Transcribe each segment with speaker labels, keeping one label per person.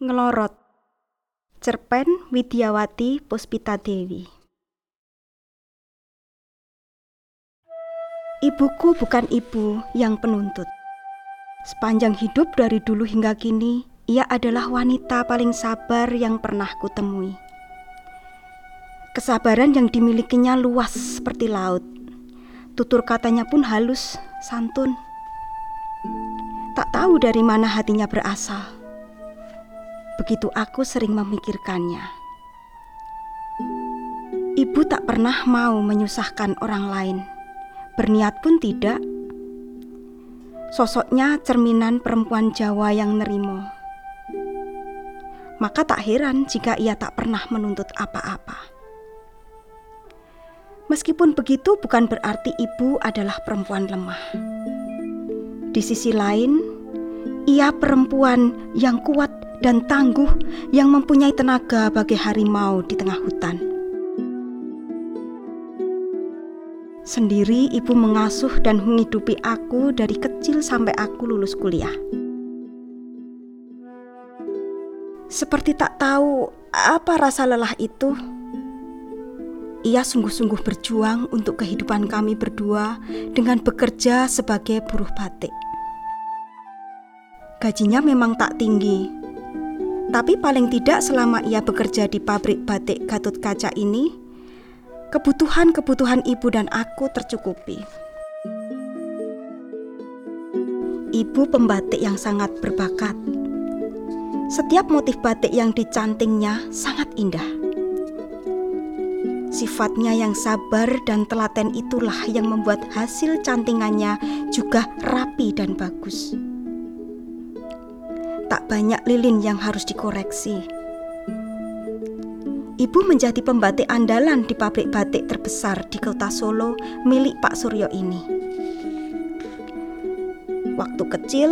Speaker 1: Ngelorot Cerpen Widyawati Puspita Dewi Ibuku bukan ibu yang penuntut. Sepanjang hidup dari dulu hingga kini, ia adalah wanita paling sabar yang pernah kutemui. Kesabaran yang dimilikinya luas seperti laut. Tutur katanya pun halus, santun. Tak tahu dari mana hatinya berasal. Begitu aku sering memikirkannya. Ibu tak pernah mau menyusahkan orang lain berniat pun tidak. Sosoknya cerminan perempuan Jawa yang nerimo. Maka tak heran jika ia tak pernah menuntut apa-apa. Meskipun begitu bukan berarti ibu adalah perempuan lemah. Di sisi lain, ia perempuan yang kuat dan tangguh yang mempunyai tenaga bagai harimau di tengah hutan. Sendiri ibu mengasuh dan menghidupi aku dari kecil sampai aku lulus kuliah. Seperti tak tahu apa rasa lelah itu. Ia sungguh-sungguh berjuang untuk kehidupan kami berdua dengan bekerja sebagai buruh batik. Gajinya memang tak tinggi, tapi paling tidak selama ia bekerja di pabrik batik Gatot Kaca ini, kebutuhan-kebutuhan ibu dan aku tercukupi. Ibu pembatik yang sangat berbakat. Setiap motif batik yang dicantingnya sangat indah. Sifatnya yang sabar dan telaten itulah yang membuat hasil cantingannya juga rapi dan bagus. Tak banyak lilin yang harus dikoreksi Ibu menjadi pembatik andalan di pabrik batik terbesar di kota Solo milik Pak Suryo ini. Waktu kecil,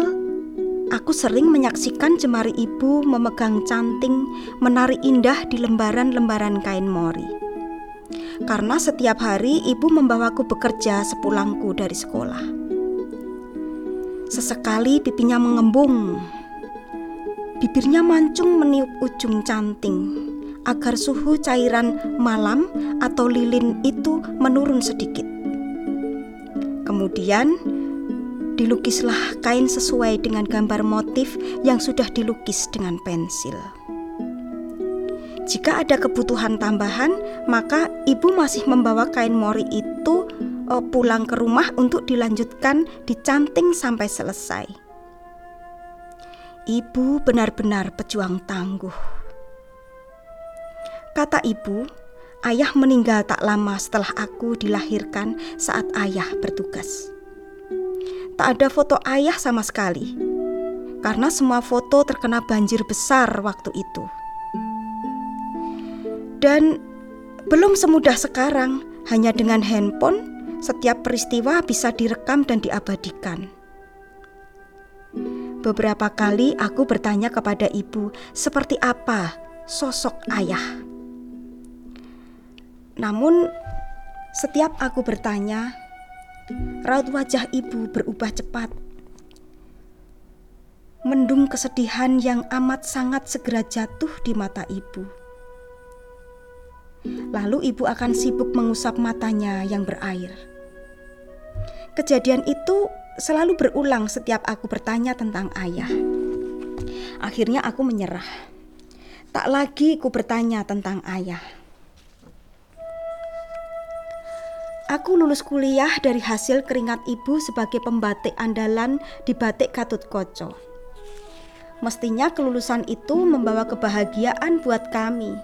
Speaker 1: aku sering menyaksikan jemari ibu memegang canting menari indah di lembaran-lembaran kain mori. Karena setiap hari ibu membawaku bekerja sepulangku dari sekolah. Sesekali pipinya mengembung, bibirnya mancung meniup ujung canting agar suhu cairan malam atau lilin itu menurun sedikit. Kemudian dilukislah kain sesuai dengan gambar motif yang sudah dilukis dengan pensil. Jika ada kebutuhan tambahan, maka ibu masih membawa kain mori itu uh, pulang ke rumah untuk dilanjutkan dicanting sampai selesai. Ibu benar-benar pejuang tangguh. Kata ibu, ayah meninggal tak lama setelah aku dilahirkan saat ayah bertugas. Tak ada foto ayah sama sekali, karena semua foto terkena banjir besar waktu itu. Dan belum semudah sekarang, hanya dengan handphone, setiap peristiwa bisa direkam dan diabadikan. Beberapa kali aku bertanya kepada ibu, seperti apa sosok ayah. Namun, setiap aku bertanya, raut wajah ibu berubah cepat. Mendung kesedihan yang amat sangat segera jatuh di mata ibu. Lalu ibu akan sibuk mengusap matanya yang berair. Kejadian itu selalu berulang setiap aku bertanya tentang ayah. Akhirnya aku menyerah. Tak lagi ku bertanya tentang ayah. Aku lulus kuliah dari hasil keringat ibu sebagai pembatik andalan di batik Katut Koco. Mestinya kelulusan itu membawa kebahagiaan buat kami.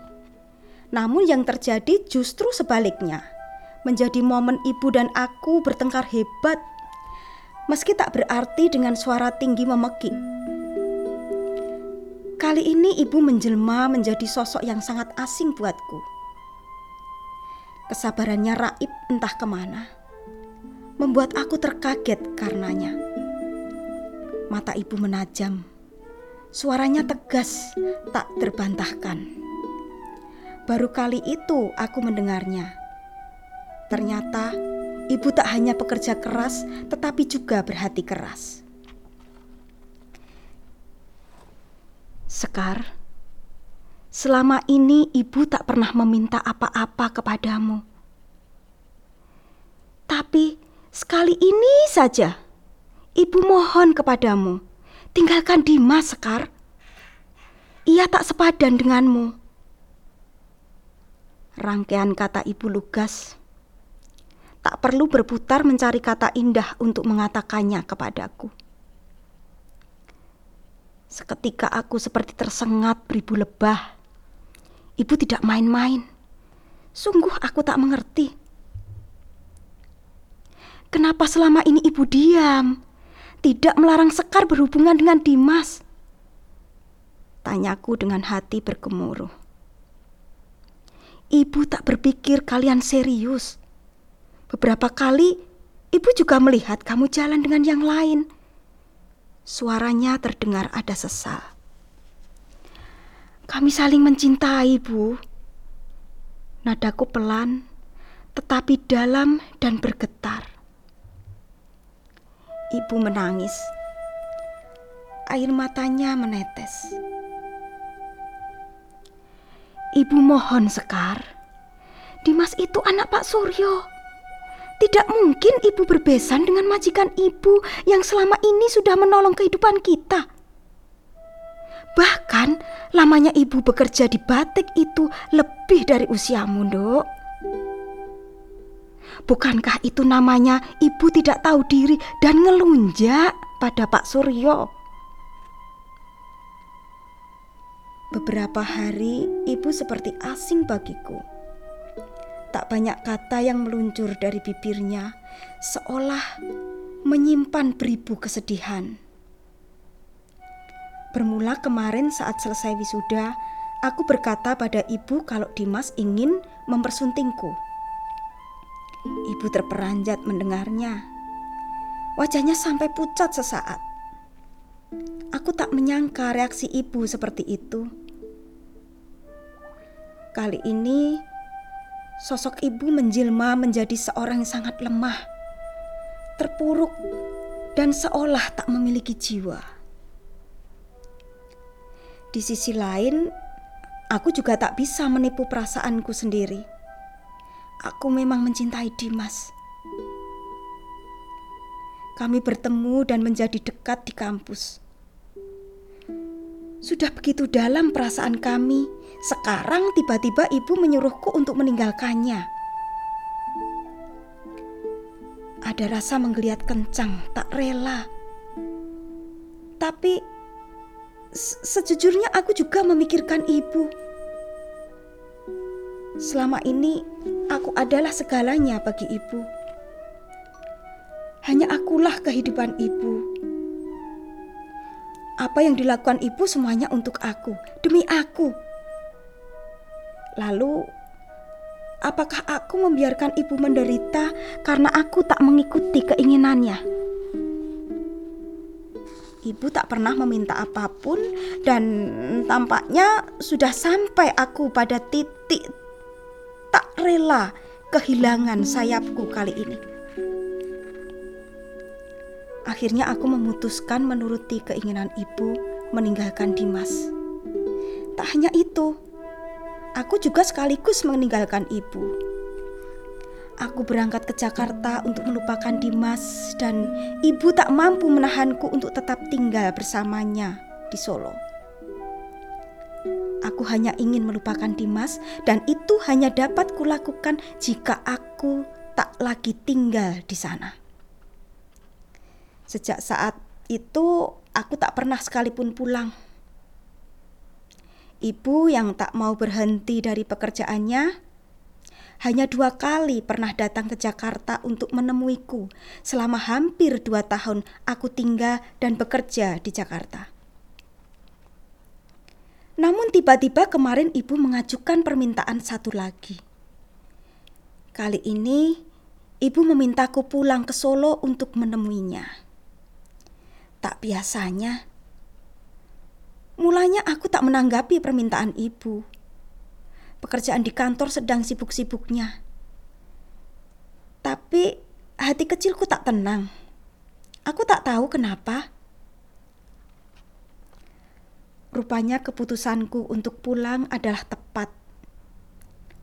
Speaker 1: Namun yang terjadi justru sebaliknya. Menjadi momen ibu dan aku bertengkar hebat. Meski tak berarti dengan suara tinggi memekik. Kali ini ibu menjelma menjadi sosok yang sangat asing buatku Kesabarannya raib entah ke mana. Membuat aku terkaget karenanya. Mata ibu menajam. Suaranya tegas, tak terbantahkan. Baru kali itu aku mendengarnya. Ternyata ibu tak hanya pekerja keras, tetapi juga berhati keras. Sekar, selama ini ibu tak pernah meminta apa-apa kepadamu. Tapi sekali ini saja, ibu mohon kepadamu, tinggalkan Dimas, Sekar. Ia tak sepadan denganmu. Rangkaian kata ibu lugas. Tak perlu berputar mencari kata indah untuk mengatakannya kepadaku. Seketika aku seperti tersengat beribu lebah. Ibu tidak main-main. Sungguh aku tak mengerti. Kenapa selama ini ibu diam? Tidak melarang Sekar berhubungan dengan Dimas? Tanyaku dengan hati bergemuruh. Ibu tak berpikir kalian serius. Beberapa kali ibu juga melihat kamu jalan dengan yang lain Suaranya terdengar ada sesal. Kami saling mencintai, Bu. Nadaku pelan, tetapi dalam dan bergetar. Ibu menangis. Air matanya menetes. Ibu mohon Sekar. Dimas itu anak Pak Suryo. Tidak mungkin ibu berbesan dengan majikan ibu yang selama ini sudah menolong kehidupan kita. Bahkan lamanya ibu bekerja di batik itu lebih dari usiamu, Dok. Bukankah itu namanya ibu tidak tahu diri dan ngelunjak pada Pak Suryo? Beberapa hari ibu seperti asing bagiku. Tak banyak kata yang meluncur dari bibirnya, seolah menyimpan beribu kesedihan. Bermula kemarin saat selesai wisuda, aku berkata pada ibu kalau Dimas ingin mempersuntingku. Ibu terperanjat mendengarnya. Wajahnya sampai pucat sesaat. Aku tak menyangka reaksi ibu seperti itu. Kali ini sosok ibu menjelma menjadi seorang yang sangat lemah, terpuruk, dan seolah tak memiliki jiwa. Di sisi lain, aku juga tak bisa menipu perasaanku sendiri. Aku memang mencintai Dimas. Kami bertemu dan menjadi dekat di kampus. Sudah begitu dalam perasaan kami sekarang tiba-tiba ibu menyuruhku untuk meninggalkannya. Ada rasa menggeliat kencang, tak rela. Tapi sejujurnya aku juga memikirkan ibu. Selama ini aku adalah segalanya bagi ibu. Hanya akulah kehidupan ibu. Apa yang dilakukan ibu semuanya untuk aku, demi aku. Lalu, apakah aku membiarkan ibu menderita karena aku tak mengikuti keinginannya? Ibu tak pernah meminta apa pun, dan tampaknya sudah sampai aku pada titik tak rela kehilangan sayapku kali ini. Akhirnya, aku memutuskan menuruti keinginan ibu meninggalkan Dimas. Tak hanya itu, Aku juga sekaligus meninggalkan ibu. Aku berangkat ke Jakarta untuk melupakan Dimas dan ibu tak mampu menahanku untuk tetap tinggal bersamanya di Solo. Aku hanya ingin melupakan Dimas dan itu hanya dapat kulakukan jika aku tak lagi tinggal di sana. Sejak saat itu aku tak pernah sekalipun pulang Ibu yang tak mau berhenti dari pekerjaannya hanya dua kali pernah datang ke Jakarta untuk menemuiku selama hampir dua tahun aku tinggal dan bekerja di Jakarta. Namun tiba-tiba kemarin ibu mengajukan permintaan satu lagi. Kali ini ibu memintaku pulang ke Solo untuk menemuinya. Tak biasanya Mulanya aku tak menanggapi permintaan ibu. Pekerjaan di kantor sedang sibuk-sibuknya. Tapi hati kecilku tak tenang. Aku tak tahu kenapa. Rupanya keputusanku untuk pulang adalah tepat.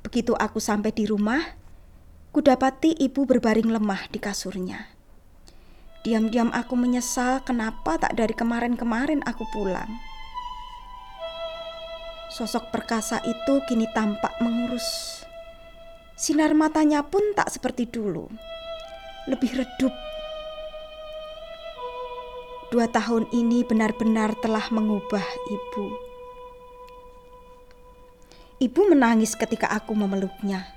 Speaker 1: Begitu aku sampai di rumah, kudapati ibu berbaring lemah di kasurnya. Diam-diam aku menyesal kenapa tak dari kemarin-kemarin aku pulang. Sosok perkasa itu kini tampak mengurus. Sinar matanya pun tak seperti dulu. Lebih redup Dua tahun ini benar-benar telah mengubah ibu. Ibu menangis ketika aku memeluknya.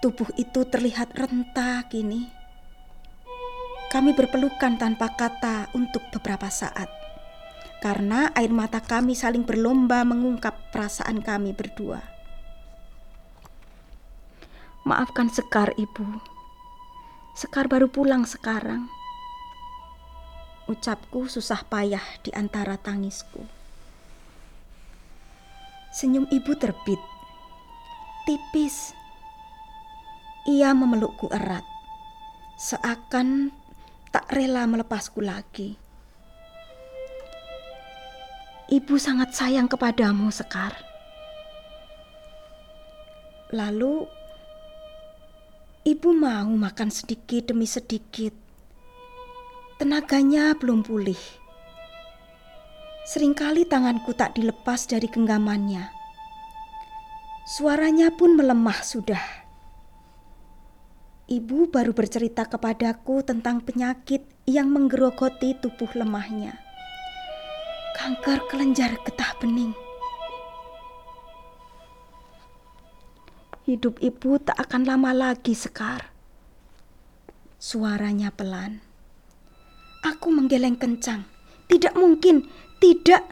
Speaker 1: Tubuh itu terlihat renta kini. Kami berpelukan tanpa kata untuk beberapa saat. Karena air mata kami saling berlomba mengungkap perasaan kami berdua. Maafkan Sekar, Ibu. Sekar baru pulang sekarang ucapku susah payah di antara tangisku. Senyum ibu terbit, tipis. Ia memelukku erat, seakan tak rela melepasku lagi. Ibu sangat sayang kepadamu, Sekar. Lalu, ibu mau makan sedikit demi sedikit Tenaganya belum pulih. Seringkali tanganku tak dilepas dari genggamannya. Suaranya pun melemah sudah. Ibu baru bercerita kepadaku tentang penyakit yang menggerogoti tubuh lemahnya. Kanker kelenjar getah bening. Hidup ibu tak akan lama lagi, Sekar. Suaranya pelan. Aku menggeleng kencang. Tidak mungkin, tidak.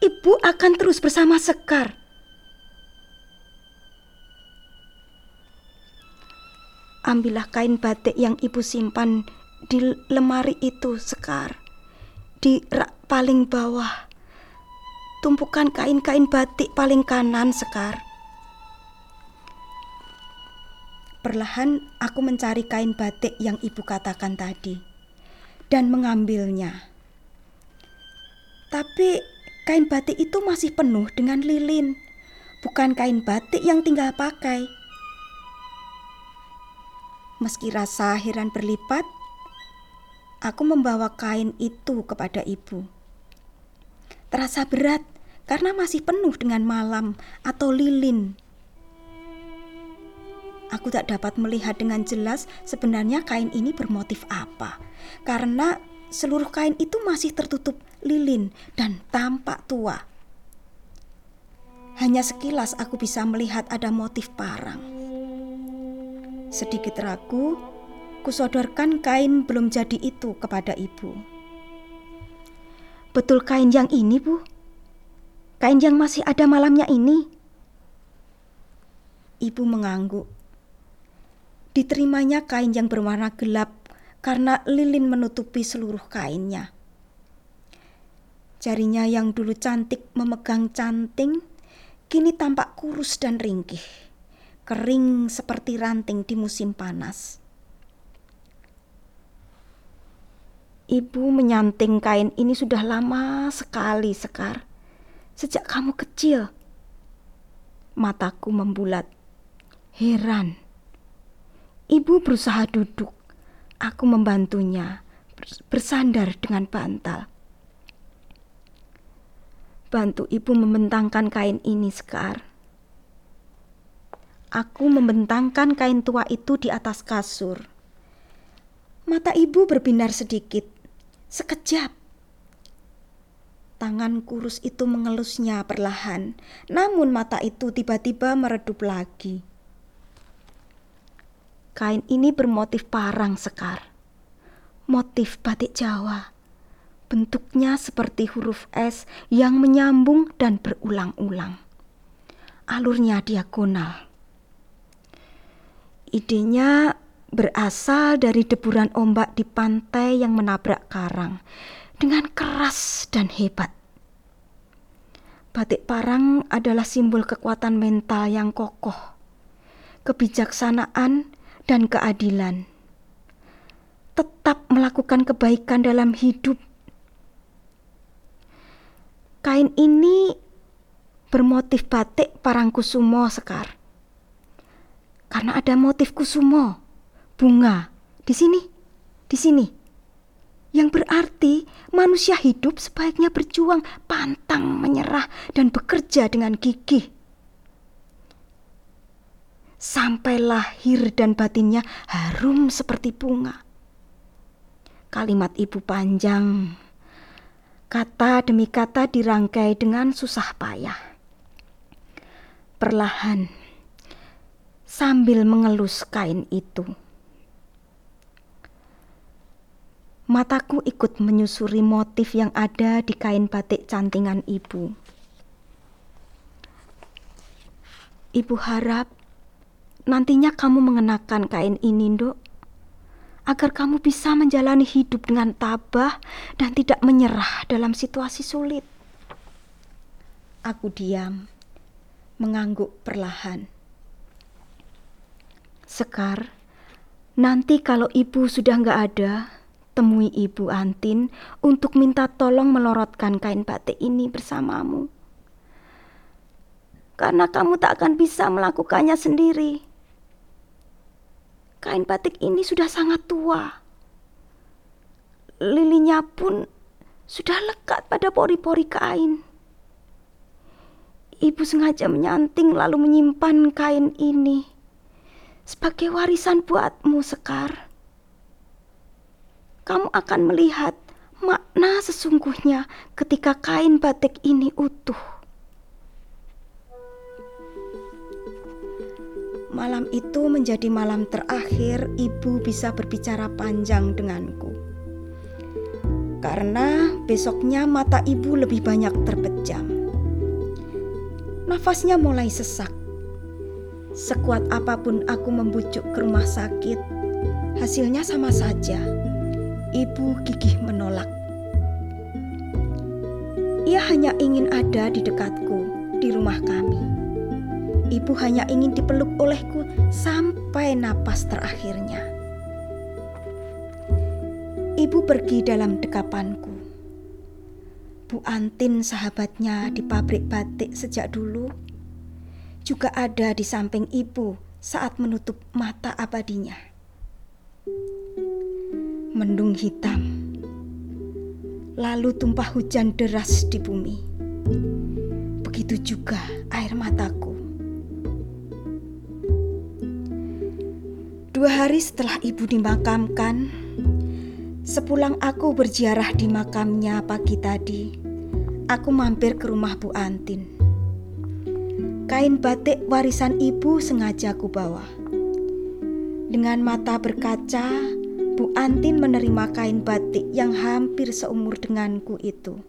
Speaker 1: Ibu akan terus bersama Sekar. Ambillah kain batik yang ibu simpan di lemari itu, Sekar. Di rak paling bawah. Tumpukan kain-kain batik paling kanan, Sekar. Perlahan aku mencari kain batik yang ibu katakan tadi dan mengambilnya. Tapi kain batik itu masih penuh dengan lilin, bukan kain batik yang tinggal pakai. Meski rasa heran berlipat, aku membawa kain itu kepada ibu. Terasa berat karena masih penuh dengan malam atau lilin Aku tak dapat melihat dengan jelas sebenarnya kain ini bermotif apa, karena seluruh kain itu masih tertutup lilin dan tampak tua. Hanya sekilas aku bisa melihat ada motif parang. Sedikit ragu, kusodorkan kain belum jadi itu kepada ibu. Betul kain yang ini, Bu? Kain yang masih ada malamnya ini? Ibu mengangguk. Diterimanya kain yang berwarna gelap karena lilin menutupi seluruh kainnya. Jarinya yang dulu cantik memegang canting, kini tampak kurus dan ringkih, kering seperti ranting di musim panas. Ibu menyanting kain ini sudah lama sekali, Sekar. Sejak kamu kecil. Mataku membulat. Heran. Ibu berusaha duduk. Aku membantunya bersandar dengan bantal. Bantu ibu membentangkan kain ini, Sekar. Aku membentangkan kain tua itu di atas kasur. Mata ibu berbinar sedikit, sekejap. Tangan kurus itu mengelusnya perlahan, namun mata itu tiba-tiba meredup lagi. Kain ini bermotif parang sekar. Motif batik Jawa. Bentuknya seperti huruf S yang menyambung dan berulang-ulang. Alurnya diagonal. Idenya berasal dari deburan ombak di pantai yang menabrak karang dengan keras dan hebat. Batik parang adalah simbol kekuatan mental yang kokoh, kebijaksanaan, dan keadilan. Tetap melakukan kebaikan dalam hidup. Kain ini bermotif batik parangkusumo sekar. Karena ada motif kusumo, bunga di sini, di sini. Yang berarti manusia hidup sebaiknya berjuang, pantang, menyerah, dan bekerja dengan gigih. Sampai lahir dan batinnya harum seperti bunga. Kalimat ibu panjang, Kata demi kata dirangkai dengan susah payah. Perlahan, sambil mengelus kain itu. Mataku ikut menyusuri motif yang ada di kain batik cantingan ibu. Ibu harap nantinya kamu mengenakan kain ini, Nduk agar kamu bisa menjalani hidup dengan tabah dan tidak menyerah dalam situasi sulit. Aku diam, mengangguk perlahan. Sekar, nanti kalau ibu sudah nggak ada, temui ibu Antin untuk minta tolong melorotkan kain batik ini bersamamu. Karena kamu tak akan bisa melakukannya sendiri. Kain batik ini sudah sangat tua. Lilinya pun sudah lekat pada pori-pori kain. Ibu sengaja menyanting lalu menyimpan kain ini sebagai warisan buatmu, Sekar. Kamu akan melihat makna sesungguhnya ketika kain batik ini utuh. Malam itu menjadi malam terakhir ibu bisa berbicara panjang denganku. Karena besoknya mata ibu lebih banyak terpejam. Nafasnya mulai sesak. Sekuat apa pun aku membujuk ke rumah sakit, hasilnya sama saja. Ibu gigih menolak. Ia hanya ingin ada di dekatku, di rumah kami. Ibu hanya ingin dipeluk olehku sampai napas terakhirnya. Ibu pergi dalam dekapanku. Bu Antin sahabatnya di pabrik batik sejak dulu juga ada di samping ibu saat menutup mata abadinya. Mendung hitam, lalu tumpah hujan deras di bumi. Begitu juga air mataku. Dua hari setelah ibu dimakamkan, sepulang aku berziarah di makamnya pagi tadi, aku mampir ke rumah Bu Antin. Kain batik warisan ibu sengaja aku bawa. Dengan mata berkaca, Bu Antin menerima kain batik yang hampir seumur denganku itu.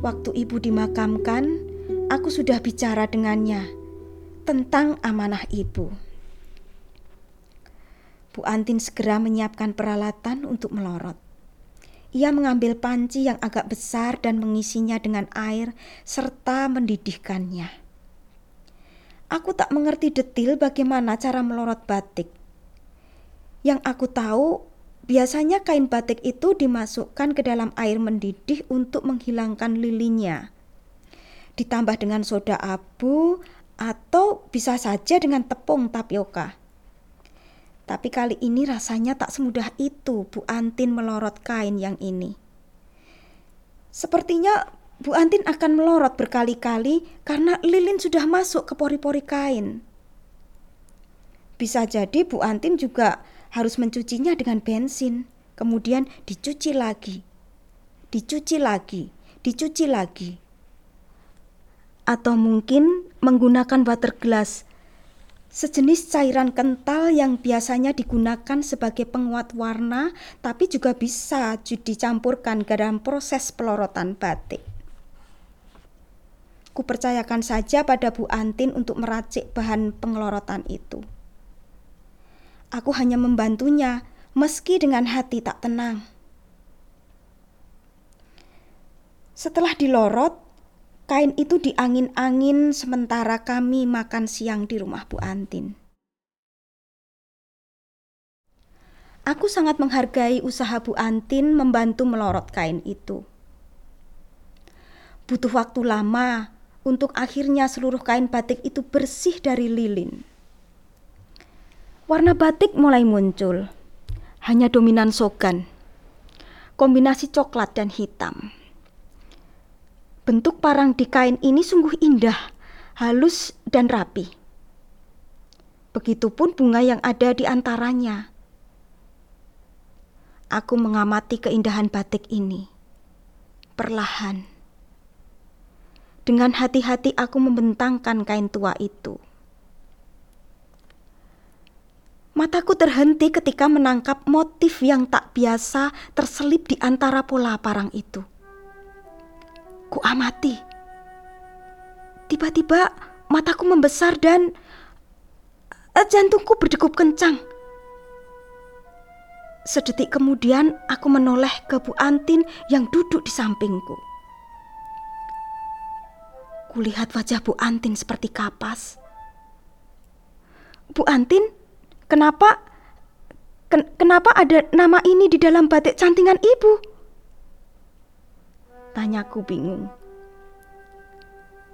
Speaker 1: Waktu ibu dimakamkan, aku sudah bicara dengannya tentang amanah ibu. Bu Antin segera menyiapkan peralatan untuk melorot. Ia mengambil panci yang agak besar dan mengisinya dengan air serta mendidihkannya. Aku tak mengerti detil bagaimana cara melorot batik. Yang aku tahu, biasanya kain batik itu dimasukkan ke dalam air mendidih untuk menghilangkan lilinya. Ditambah dengan soda abu atau bisa saja dengan tepung tapioka. Tapi kali ini rasanya tak semudah itu Bu Antin melorot kain yang ini. Sepertinya Bu Antin akan melorot berkali-kali karena lilin sudah masuk ke pori-pori kain. Bisa jadi Bu Antin juga harus mencucinya dengan bensin, kemudian dicuci lagi, dicuci lagi, dicuci lagi. Atau mungkin menggunakan water glass sejenis cairan kental yang biasanya digunakan sebagai penguat warna, tapi juga bisa dicampurkan ke dalam proses pelorotan batik. Kupercayakan saja pada Bu Antin untuk meracik bahan pengelorotan itu. Aku hanya membantunya, meski dengan hati tak tenang. Setelah dilorot, Kain itu diangin-angin sementara kami makan siang di rumah Bu Antin. Aku sangat menghargai usaha Bu Antin membantu melorot kain itu. Butuh waktu lama untuk akhirnya seluruh kain batik itu bersih dari lilin. Warna batik mulai muncul, hanya dominan sogan, kombinasi coklat dan hitam. Bentuk parang di kain ini sungguh indah, halus dan rapi. Begitupun bunga yang ada di antaranya. Aku mengamati keindahan batik ini. Perlahan. Dengan hati-hati aku membentangkan kain tua itu. Mataku terhenti ketika menangkap motif yang tak biasa terselip di antara pola parang itu. Ku amati. Tiba-tiba mataku membesar dan eh, jantungku berdegup kencang. Sedetik kemudian aku menoleh ke Bu Antin yang duduk di sampingku. Kulihat wajah Bu Antin seperti kapas. Bu Antin, Kenapa ken, kenapa ada nama ini di dalam batik cantingan ibu? Tanyaku bingung.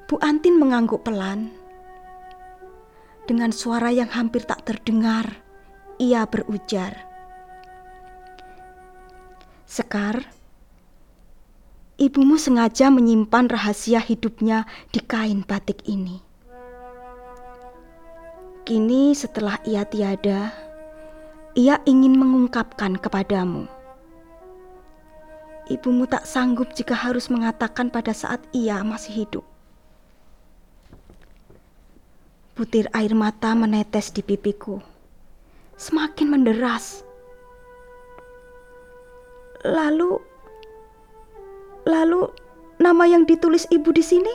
Speaker 1: Bu Antin mengangguk pelan. Dengan suara yang hampir tak terdengar, ia berujar. Sekar, ibumu sengaja menyimpan rahasia hidupnya di kain batik ini. Kini setelah ia tiada, ia ingin mengungkapkan kepadamu. Ibumu tak sanggup jika harus mengatakan pada saat ia masih hidup. Butir air mata menetes di pipiku, semakin menderas. Lalu, lalu nama yang ditulis ibu di sini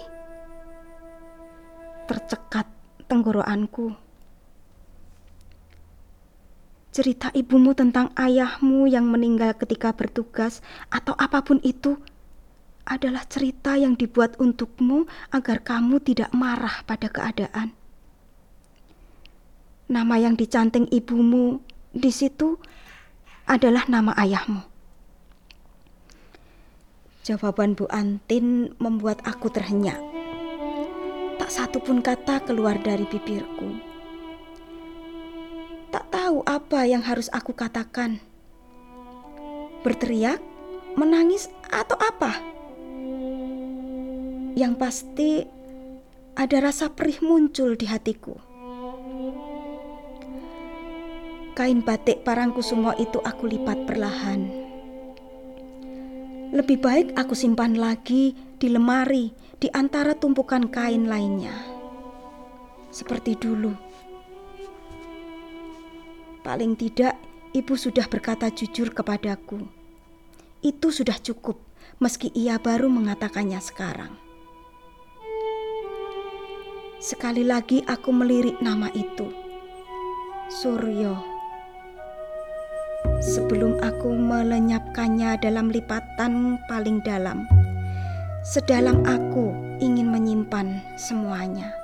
Speaker 1: tercekat tenggorokanku cerita ibumu tentang ayahmu yang meninggal ketika bertugas atau apa pun itu adalah cerita yang dibuat untukmu agar kamu tidak marah pada keadaan. Nama yang dicanting ibumu di situ adalah nama ayahmu. Jawaban Bu Antin membuat aku terhenyak. Tak satu pun kata keluar dari bibirku tahu apa yang harus aku katakan. Berteriak, menangis, atau apa? Yang pasti ada rasa perih muncul di hatiku. Kain batik parangku semua itu aku lipat perlahan. Lebih baik aku simpan lagi di lemari di antara tumpukan kain lainnya. Seperti dulu Paling tidak, ibu sudah berkata jujur kepadaku. Itu sudah cukup, meski ia baru mengatakannya sekarang. Sekali lagi aku melirik nama itu, Suryo. Sebelum aku melenyapkannya dalam lipatan paling dalam, sedalam aku ingin menyimpan semuanya.